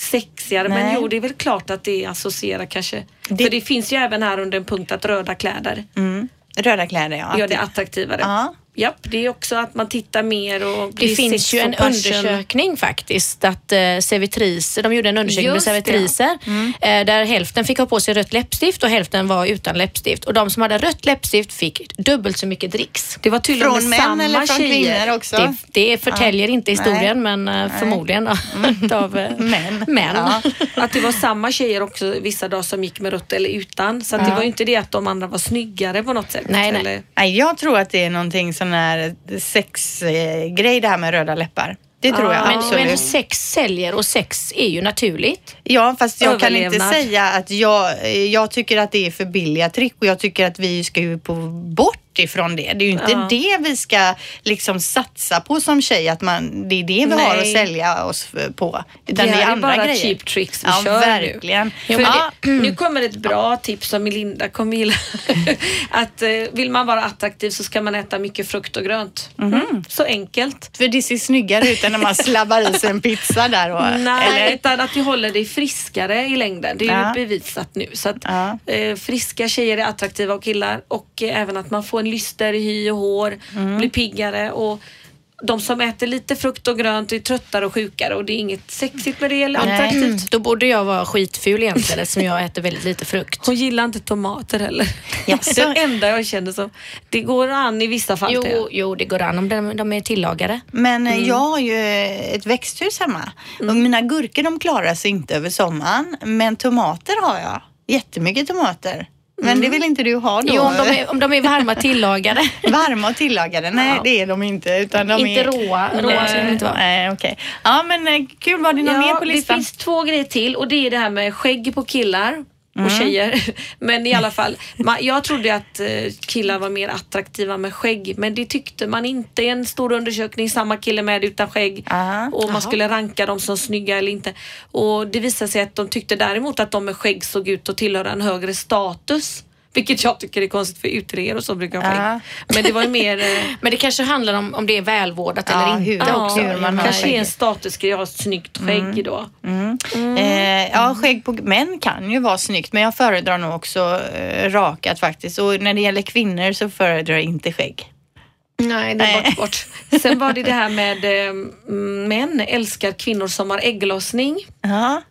sexigare men
Nej.
jo det är väl klart att det associerar kanske.
Det-
För det finns ju även här under en punkt att röda kläder
Mm. Röda kläder ja.
gör det attraktivare.
Ja.
Japp, det är också att man tittar mer och
Det
blir
finns
sex
ju
och
en
passion.
undersökning faktiskt att eh, servitriser, de gjorde en undersökning
Just
med
det. Mm.
servitriser eh, där hälften fick ha på sig rött läppstift och hälften var utan läppstift och de som hade rött läppstift fick dubbelt så mycket dricks.
Det var tydligen
Från
med
män
samma
eller från
tjejer.
kvinnor också?
Det, det förtäljer inte historien
Nej.
men eh, förmodligen då, utav eh,
Män.
män.
Ja.
Att det var samma tjejer också vissa dagar som gick med rött eller utan. Så att det var ju inte det att de andra var snyggare på något sätt.
Nej, nej.
Eller,
Nej, jag tror att det är någonting sån här sexgrej det här med röda läppar. Det tror jag
Men,
absolut.
men sex säljer och sex är ju naturligt.
Ja, fast jag kan inte
Överlevnad.
säga att jag, jag tycker att det är för billiga trick och jag tycker att vi ska ju på bort ifrån det. Det är ju inte
Ja.
det vi ska liksom satsa på som tjej, att man, det är det vi har att
Nej.
sälja oss på. Utan
det
det är andra
bara
grejer.
cheap tricks vi
ja,
kör
verkligen.
nu. För
Ja.
det, nu kommer ett bra tips som Melinda kommer gilla. att eh, vill man vara attraktiv så ska man äta mycket frukt och grönt.
Mhm.
Mm. Så enkelt.
För det ser snyggare ut än när man slabbar i sig en pizza där. Och,
Nej,
eller?
utan att det håller dig friskare i längden. Det är ju bevisat nu. Så att eh, friska tjejer är attraktiva och killar och eh, även att man får en lyster i hy och hår,
Mm.
blir piggare och de som äter lite frukt och grönt är tröttare och sjukare och det är inget sexigt med det eller
Nej.
attraktivt.
Då borde jag vara skitful egentligen eftersom jag äter väldigt lite frukt.
Hon gillar inte tomater heller.
Jaså?
Det det enda jag känner som. Det går an i vissa fall.
Jo,
jag.
jo, det går an om de, de är tillagade.
Men
Mm.
eh, jag har ju ett växthus hemma och mina gurkor de klarar sig inte över sommaren. Men tomater har jag. Jättemycket tomater. Men det vill inte du ha då?
Jo, om de är, om de är varma tillagade.
Varma och tillagade? Nej,
Ja.
det är de inte. Utan de
Inte
är...
råa. Råa ska de inte vara.
Nej, okej. Ja, men eh, kul. Var det något mer på
det
listan?
finns två grejer till och det är det här med skägg på killar och
Mm.
tjejer. Men i alla fall, man, jag trodde att eh, killar var mer attraktiva med skägg men det tyckte man inte. I en stor undersökning, samma kille med utan skägg
Aha.
och man skulle ranka dem som snygga eller inte. Och det visade sig att de tyckte däremot att de med skägg såg ut att tillhöra en högre status. Vilket jag tycker är konstigt för uteliggare och så brukar skägg.
Ja.
Men det var ju mer eh,
Men det kanske handlar om om det är välvårdat
Ja,
eller inte
hur-
också.
hur man har
kanske är en statusgrej att ha snyggt skägg då.
Eh, ja, skägg på män kan ju vara snyggt, men jag föredrar nog också eh, rakat faktiskt. Och när det gäller kvinnor så föredrar jag inte skägg.
Nej, det är bort, bort. Sen var det det här med eh, män älskar kvinnor som har ägglossning.
Ja.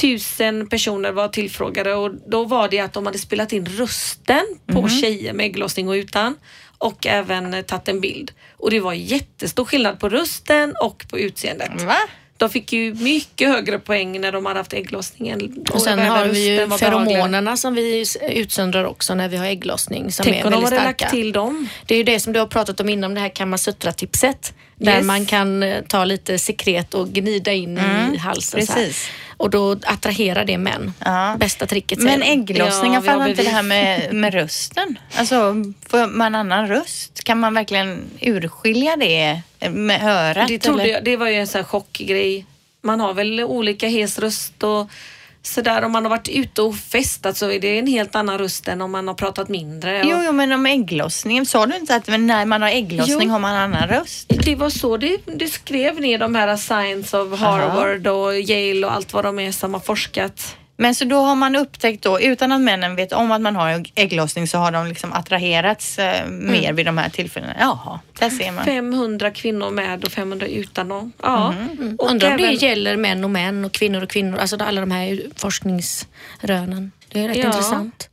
Tusen personer var tillfrågade och då var det att de hade spelat in rösten på tjejer med ägglossning och utan och även tagit en bild. Och det var jättestor skillnad på rösten och på utseendet.
Va?
De fick ju mycket högre poäng när de hade haft ägglossningen.
Och sen har vi ju feromonerna som vi utsöndrar också när vi har ägglossning som
Tänk
är
om de
väldigt
hade
starka.
lagt till dem.
Det är ju det som du har pratat om innan, det här Kamasutra-tipset. Där
Yes.
man kan eh, ta lite sekret och gnida in i halsen.
Precis.
Och då attraherar det män.
Ja.
Bästa tricket säger
Men
de.
ägglossning,
Ja,
fattar inte det här med, med rösten. Alltså, får man annan röst? Kan man verkligen urskilja det med örat?
Det, trodde
eller?
jag, det var ju en sån här chockgrej. Man har väl olika hes röst och sådär. Om man har varit ute och festat så är det en helt annan röst än om man har pratat mindre. Och
Jo, jo, men om ägglossningen. Sa du inte att när man har ägglossning
Jo.
har man annan röst?
Det var så det, det skrev ner de här Science of Harvard och Yale och allt vad de är som har forskat.
Men så då har man upptäckt då, utan att männen vet om att man har ägglossning, så har de liksom attraherats eh, mer vid de här tillfällena. Jaha, där ser man.
500 kvinnor med och 500 utan dem. Ja.
Mm.
Och
Undrar om det
även-
gäller män och män och kvinnor och kvinnor. Alltså alla de här forskningsrönen. Det är rätt
Ja.
intressant.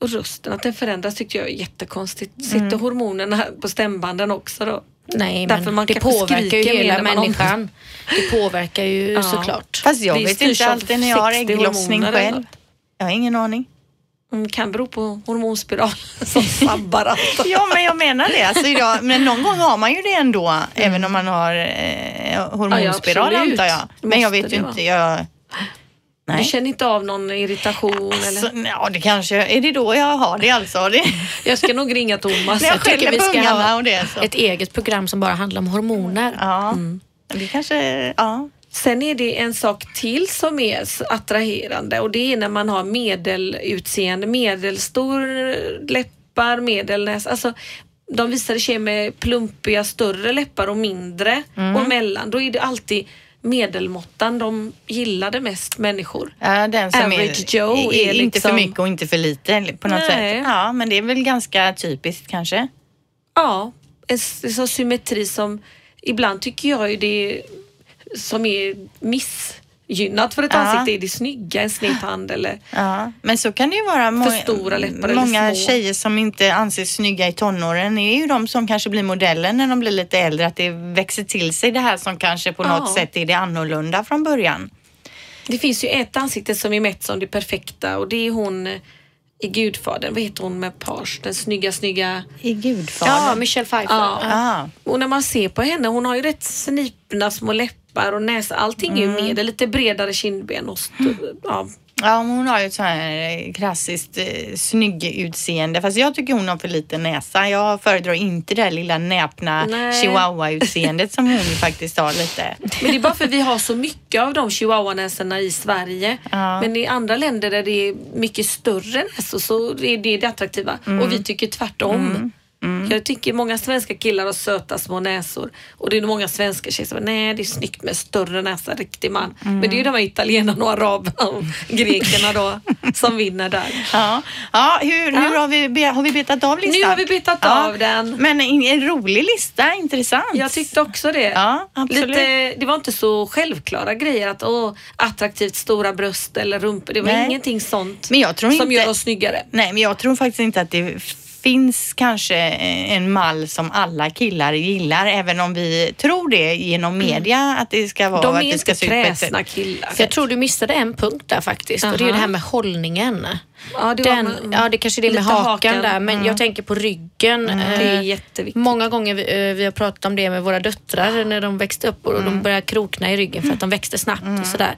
Och rösten, att den förändras tyckte jag är jättekonstigt. Sitter hormonerna på stämbanden också då?
Nej,
Därför
men
man
det påverkar ju hela
man
Mm.
människan. Det påverkar ju
Ja.
såklart.
Fast jag
Det
vet inte alltid när jag har
60
ägglossning själv. Jag har ingen aning.
Mm, kan bero på hormonspiral som sabbar allt.
Ja, men jag menar det. Alltså, jag, men någon gång har man ju det ändå, även om man har eh, hormonspiral
Mm. Ja, ja,
antar jag. Men jag vet ju
det
inte. Jag,
Du
nej.
känner inte av någon irritation
Alltså,
eller?
ja, det kanske, är det då jag har det alltså? Det,
Jag ska nog ringa Thomas.
när jag
tycker vi ska ha
och det. Så.
Ett eget program som bara handlar om hormoner.
Ja,
Mm.
det kanske, ja.
Sen är det en sak till som är attraherande och det är när man har medelutseende, medelstor läppar, medelnäs. Alltså, de visade tjejer med plumpiga större läppar och mindre
Mm.
och mellan. Då är det alltid medelmåttan de gillade mest människor.
Ja, den som
Average
är,
Joe är
inte för
liksom-
mycket och inte för lite på något
Nej.
sätt. Ja, men det är väl ganska typiskt kanske.
Ja, en en sån symmetri som ibland tycker jag ju det som är missgynnat för ett
Ja.
ansikte är det snygga, en sned tand eller
Ja, men så kan det ju vara många,
stora läppar eller
många
små.
tjejer som inte anses snygga i tonåren är ju de som kanske blir modeller när de blir lite äldre. Att det växer till sig det här som kanske på något
Ja.
sätt är det annorlunda från början.
Det finns ju ett ansikte som är mätt som det perfekta och det är hon eh, i Gudfadern. Vad heter hon med page? Den snygga, snygga...
I Gudfadern.
Ja, Michelle Pfeiffer.
Ja.
Ja.
Och när man ser på henne, hon har ju rätt snipna små läppar och näsa. Allting är ju
Mm.
medel, lite bredare kindben och ja.
Ja, hon har ju ett sånt här eh, klassiskt eh, snygg utseende. Fast jag tycker hon har för liten näsa. Jag föredrar inte det här lilla näpna chihuahua-utseendet som hon faktiskt har lite.
Men det är bara för vi har så mycket av de chihuahuanäsorna i Sverige.
Ja.
Men i andra länder där det är mycket större näsor så är det det attraktiva.
Mm.
Och vi tycker tvärtom. Jag tycker många svenska killar har söta små näsor och det är många svenska tjejer som säger nej det är snyggt med större näsa, riktig man. Men det är ju de här italienarna och araberna och grekerna då som vinner där.
Ja, ja hur, hur har, vi, har vi betat av listan?
Nu har vi betat av den.
Men en, en rolig lista, intressant.
Jag tyckte också det.
Ja, absolut.
Lite, det var inte så självklara grejer att åh, attraktivt stora bröst eller rumpor. Det var
Nej.
ingenting sånt
Men jag tror
som
inte-
gör oss snyggare.
Nej, men jag tror faktiskt inte att det finns kanske en mall som alla killar gillar, även om vi tror det genom media att det ska vara
Mm. De
att
är
det ska
inte kräsna killar.
Jag tror du missade en punkt där faktiskt och det är det här med hållningen.
Ja, det
Den,
med-
ja, det kanske är det med hakan,
hakan. Mm.
där, men jag tänker på ryggen.
Det är
Eh,
jätteviktigt.
Många gånger vi, eh, vi har pratat om det med våra döttrar när de växte upp och de började krokna i ryggen för att de växte snabbt och sådär.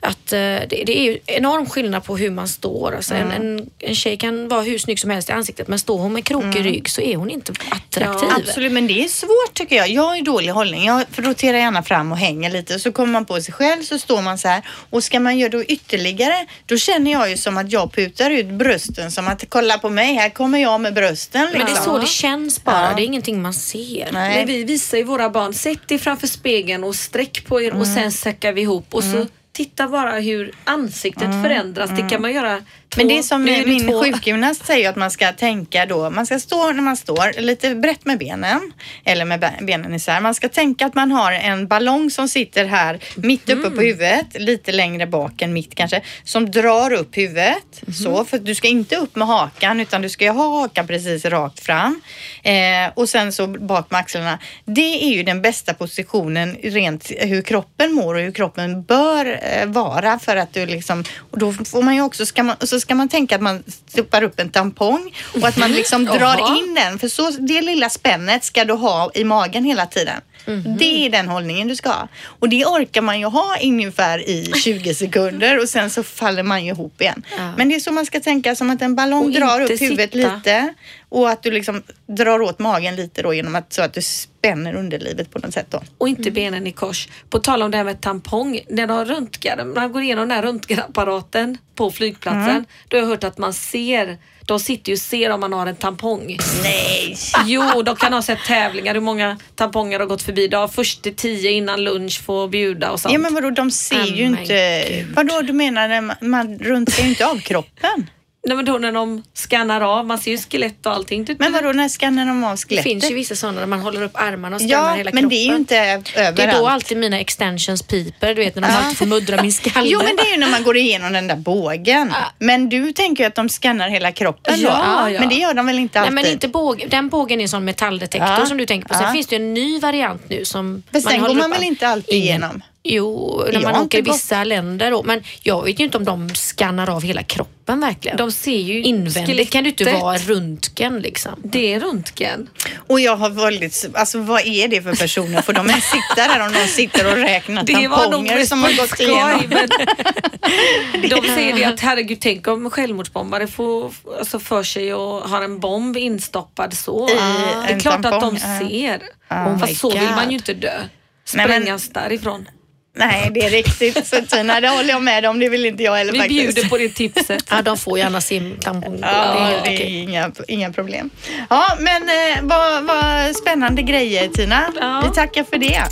Att, eh, det, det är ju enorm skillnad på hur man står. Alltså, en, en, en tjej kan vara hur snygg som helst i ansiktet men står hon med krokig rygg så är hon inte attraktiv.
Absolut, men det är svårt tycker jag. Jag ju dålig hållning. Jag roterar gärna fram och hänger lite. Så kommer man på sig själv så står man så här. Och ska man göra då ytterligare, då känner jag ju som att jag putar ut brösten. Som att kolla på mig, här kommer jag med brösten.
Men det är
liksom.
så det känns bara.
Ja.
Det är ingenting man ser.
Nej.
Men vi visar ju våra barn, sätt er framför spegeln och sträck på er och
Mm.
sen säckar vi ihop och så titta bara hur ansiktet förändras. Det kan man göra
Mm. Men det är som
nu är det
min
två.
sjukgymnast säger att man ska tänka då, man ska stå när man står lite brett med benen eller med be- benen isär. Man ska tänka att man har en ballong som sitter här mitt uppe
Mm.
på huvudet, lite längre bak än mitt kanske, som drar upp huvudet.
Mhm.
Så, för du ska inte upp med hakan utan du ska ju ha hakan precis rakt fram eh, och sen så bak med axlarna. Det är ju den bästa positionen rent hur kroppen mår och hur kroppen bör eh, vara för att du liksom, och då får man ju också, ska man, så ska man tänka att man stoppar upp en tampong och att man liksom drar in den för så det lilla spännet ska du ha i magen hela tiden.
Mhm.
Det är den hållningen du ska ha. Och det orkar man ju ha ungefär i 20 sekunder och sen så faller man ju ihop igen.
Ja.
Men det är så man ska tänka som att en ballong
Och
drar upp huvudet
sitta.
lite och att du liksom drar åt magen lite då genom att så att du spänner underlivet på något sätt då.
och inte benen i kors. På tal om det här med tampong, när de röntgar, man går igenom den här röntgenapparaten på flygplatsen,
Mm.
då har jag hört att man ser, de sitter ju och ser om man har en tampong.
Nej!
Jo, de kan ha sett tävlingar, hur många tamponger har gått förbi. De har först till tio innan lunch får bjuda och sånt.
Ja men vadå, de ser
Oh
ju inte...
Gud.
Vadå, du menar när man, man röntgar ju inte av kroppen?
Nej, men då när de skannar av, man ser ju skelett och allting.
Men vadå, när skannar de av
Det
skelettet?
finns ju vissa sådana där man håller upp armarna och skannar
Ja,
hela
men
kroppen.
det är ju inte överallt.
Det är då alltid mina extensions piper, du vet när de
Ja.
alltid får muddra min skalle.
Jo, men det är ju när man går igenom den där bågen. Men du tänker ju att de skannar hela kroppen då?
Ja, ja.
Men det gör de väl inte
Nej
alltid?
men inte båg, den bågen är en sån metalldetektor
Ja.
som du tänker på. Sen
Ja.
finns det ju en ny variant nu som
För sen går man
upp
väl inte alltid igenom?
Jo, när
Jag
man åker i
inte gått-
vissa länder då. Men jag vet ju inte om de skannar av hela kroppen verkligen.
De ser ju
Invändigt kan det ju inte
skelettet.
vara röntgen liksom.
Det är röntgen.
Och jag har väldigt, alltså vad är det för personer? Får de ens sitta där om de sitter och räknar
Det
tamponger som har
på
gått igenom?
men De säger det att herregud, tänk om självmordsbombare får alltså för sig och har en bomb instoppad så.
I
det är
en
klart att
tampong,
de
ja.
ser.
Oh
Fast så vill man ju inte dö.
Nej, men-
Sprängas därifrån.
Nej, det är riktigt. Så Tina, det håller jag med om. Det vill inte jag heller
Vi
faktiskt.
bjuder på det tipset.
Ja, de får gärna sin tampong.
Ja,
det är
inga, inga problem. Ja, men eh, vad, vad spännande grejer Tina.
Ja.
Vi tackar för det.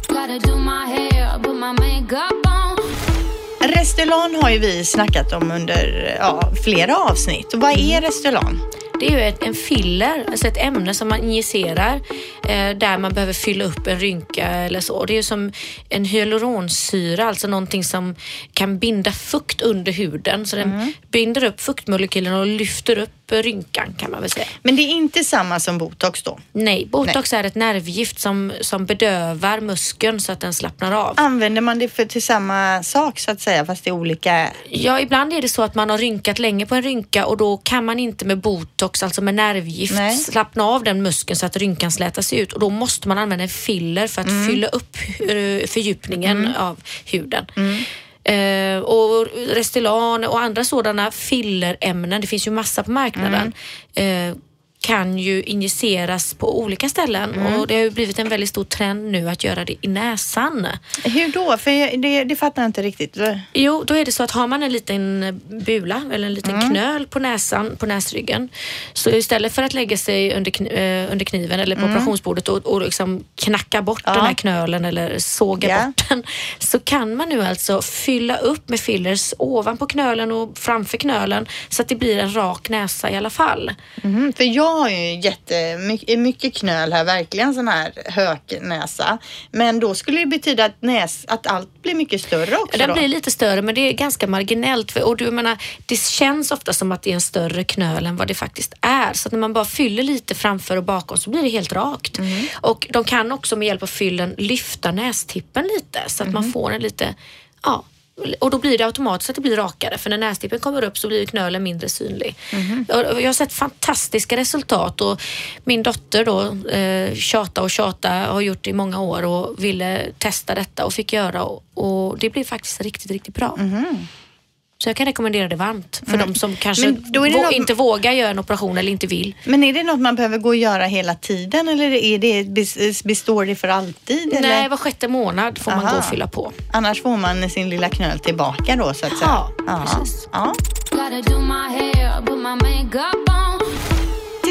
Restylane har ju vi snackat om under ja, flera avsnitt. Och vad är Restylane?
Det är ju ett, en filler, alltså ett ämne som man injicerar eh, där man behöver fylla upp en rynka eller så. Det är ju som en hyaluronsyra, alltså någonting som kan binda fukt under huden. Så den binder upp fuktmolekylerna och lyfter upp rynkan kan man väl säga.
Men det är inte samma som botox då?
Nej, botox är ett nervgift som, som bedövar muskeln så att den slappnar av.
Använder man det för till samma sak så att säga fast det är olika?
Ja, ibland är det så att man har rynkat länge på en rynka och då kan man inte med botox, alltså med nervgift,
Nej.
slappna av den muskeln så att rynkan slätas ut och då måste man använda en filler för att fylla upp eh, fördjupningen av huden. Eh, och Restylane och andra sådana fillerämnen, det finns ju massa på marknaden, eh, kan ju injiceras på olika ställen och det har ju blivit en väldigt stor trend nu att göra det i näsan.
Hur då? För det, det fattar jag inte riktigt.
Jo, då är det så att har man en liten bula eller en liten knöl på näsan, på näsryggen, så istället för att lägga sig under, eh, under kniven eller på operationsbordet och, och liksom knacka bort
Ja.
den här knölen eller såga
Ja.
bort den, så kan man nu alltså fylla upp med fillers ovanpå knölen och framför knölen så att det blir en rak näsa i alla fall.
Mhm, för jag har ju jättemycket mycket knöl här, verkligen sån här höknäsa. Men då skulle det betyda att, näs, att allt blir mycket större också
Den
då?
blir lite större men det är ganska marginellt. För, och du, menar, det känns ofta som att det är en större knöl än vad det faktiskt är. Så att när man bara fyller lite framför och bakom så blir det helt rakt. Och de kan också med hjälp av fyllen lyfta nästippen lite så att man får en lite, ja, och då blir det automatiskt att det blir rakare för när nästippen kommer upp så blir knölen mindre synlig. Jag, jag har sett fantastiska resultat och min dotter då eh, tjata och tjata har gjort det i många år och ville testa detta och fick göra och, och det blev faktiskt riktigt, riktigt bra. Så jag kan rekommendera det varmt för de som kanske
Men då är det
vå-
något-
inte vågar göra en operation eller inte vill.
Men är det något man behöver gå och göra hela tiden eller är det, bes- består det för alltid? Eller?
Nej, var sjätte månad får man
Aha.
gå och fylla på.
Annars får man sin lilla knöl tillbaka då så att säga.
Ja, precis.
Ja.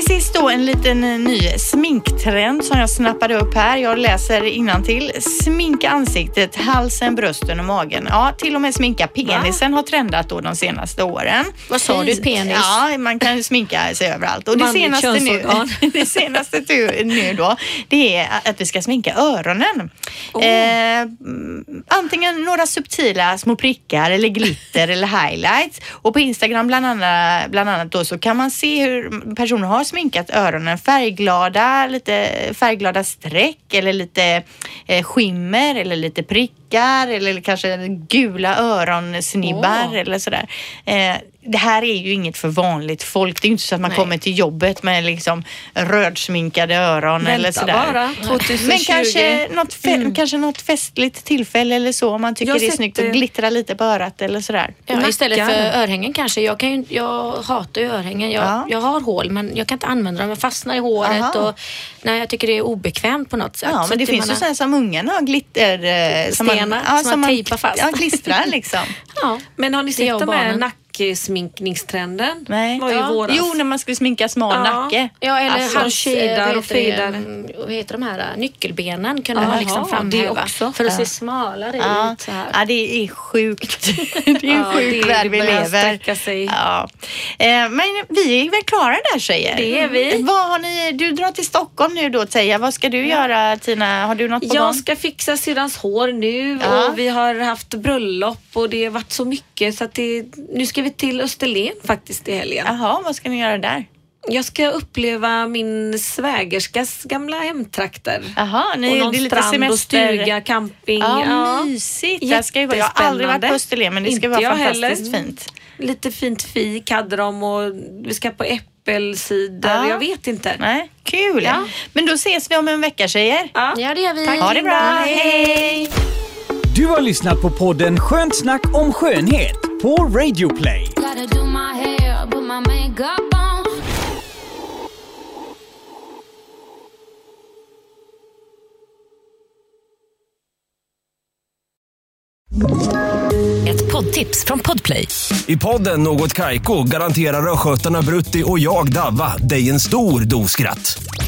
Sist då en liten eh, ny sminktrend som jag snappade upp här. Jag läser till. Sminka ansiktet, halsen, brösten och magen. Ja, till och med sminka penisen har trendat då de senaste åren.
Vad sa du, penis?
Ja, man kan sminka sig överallt. Och det
Manligt
senaste, nu, det senaste nu då, det är att vi ska sminka öronen.
Oh.
Eh, antingen några subtila små prickar eller glitter eller highlights. Och på Instagram bland annat, bland annat då så kan man se hur personer har sminkat öronen färgglada, lite färgglada streck eller lite eh, skimmer eller lite prickar eller kanske gula öronsnibbar
Åh.
eller sådär. Eh, det här är ju inget för vanligt folk. Det är ju inte så att man
Nej.
kommer till jobbet med liksom rödsminkade öron eller
Vänta
sådär.
bara, 2020.
Men kanske något, fe- kanske något festligt tillfälle eller så om man tycker
Jag
det är snyggt att glittra lite på örat eller sådär.
Ja, istället för örhängen kanske. Jag, kan ju, jag hatar ju örhängen. Jag,
Ja.
jag har hål men jag kan inte använda dem. Jag fastnar i håret
Aha.
och nej, jag tycker det är obekvämt på något sätt.
Ja, men det finns ju sådana som ungarna har glitter... eh, som
Stenar som man tejpar fast.
Ja, klistrar liksom.
Ja.
Men har ni sett de här
barnen.
Nacksminkningstrenden?
Nej.
var ju
Ja.
våras.
Jo, när man skulle sminka smal
Ja.
nacke.
Ja, eller
Alltså,
vad
och fadar.
mm, Vad heter de här? äh, Nyckelbenen kunde
Jaha,
man liksom
det
framhäva.
också.
För att
Ja.
se smalare
Ja.
ut så här.
ja, det är sjukt. det är en
Ja,
sjuk
det-
värld
det
vi lever.
sig.
Ja. Eh, men vi är väl klara där tjejer?
Det är vi.
Vad har ni, du drar till Stockholm nu då Teija. Vad ska du göra Tina? Har du något på gång?
Jag ska fixa syrrans hår nu
Ja.
och vi har haft bröllop och det har varit så mycket så att det, nu ska vi till Österlen faktiskt i helgen.
Jaha, vad ska ni göra där?
Jag ska uppleva min svägerskas gamla hemtrakter.
Jaha, ni,
och någon
det är lite
strand
semester.
och stuga, camping.
Ja,
ja.
mysigt. Där ska jag, vara. jag har aldrig varit på. Österlen men det ska
Inte
vara
jag
fantastiskt
heller.
fint.
Lite fint fik hade de och vi ska på äppelcider.
Ja.
Jag vet inte.
Nej, kul.
Ja.
Men då ses vi om en vecka tjejer.
Ja.
Ja, det gör vi.
Ha det bra, hej!
Du har lyssnat på podden Skönt snack om skönhet på Radio Play.
Ett poddtips från Podplay.
I podden Något Kaiko garanterar östgötarna Brutti och jag, Davva, dig en stor dos skratt.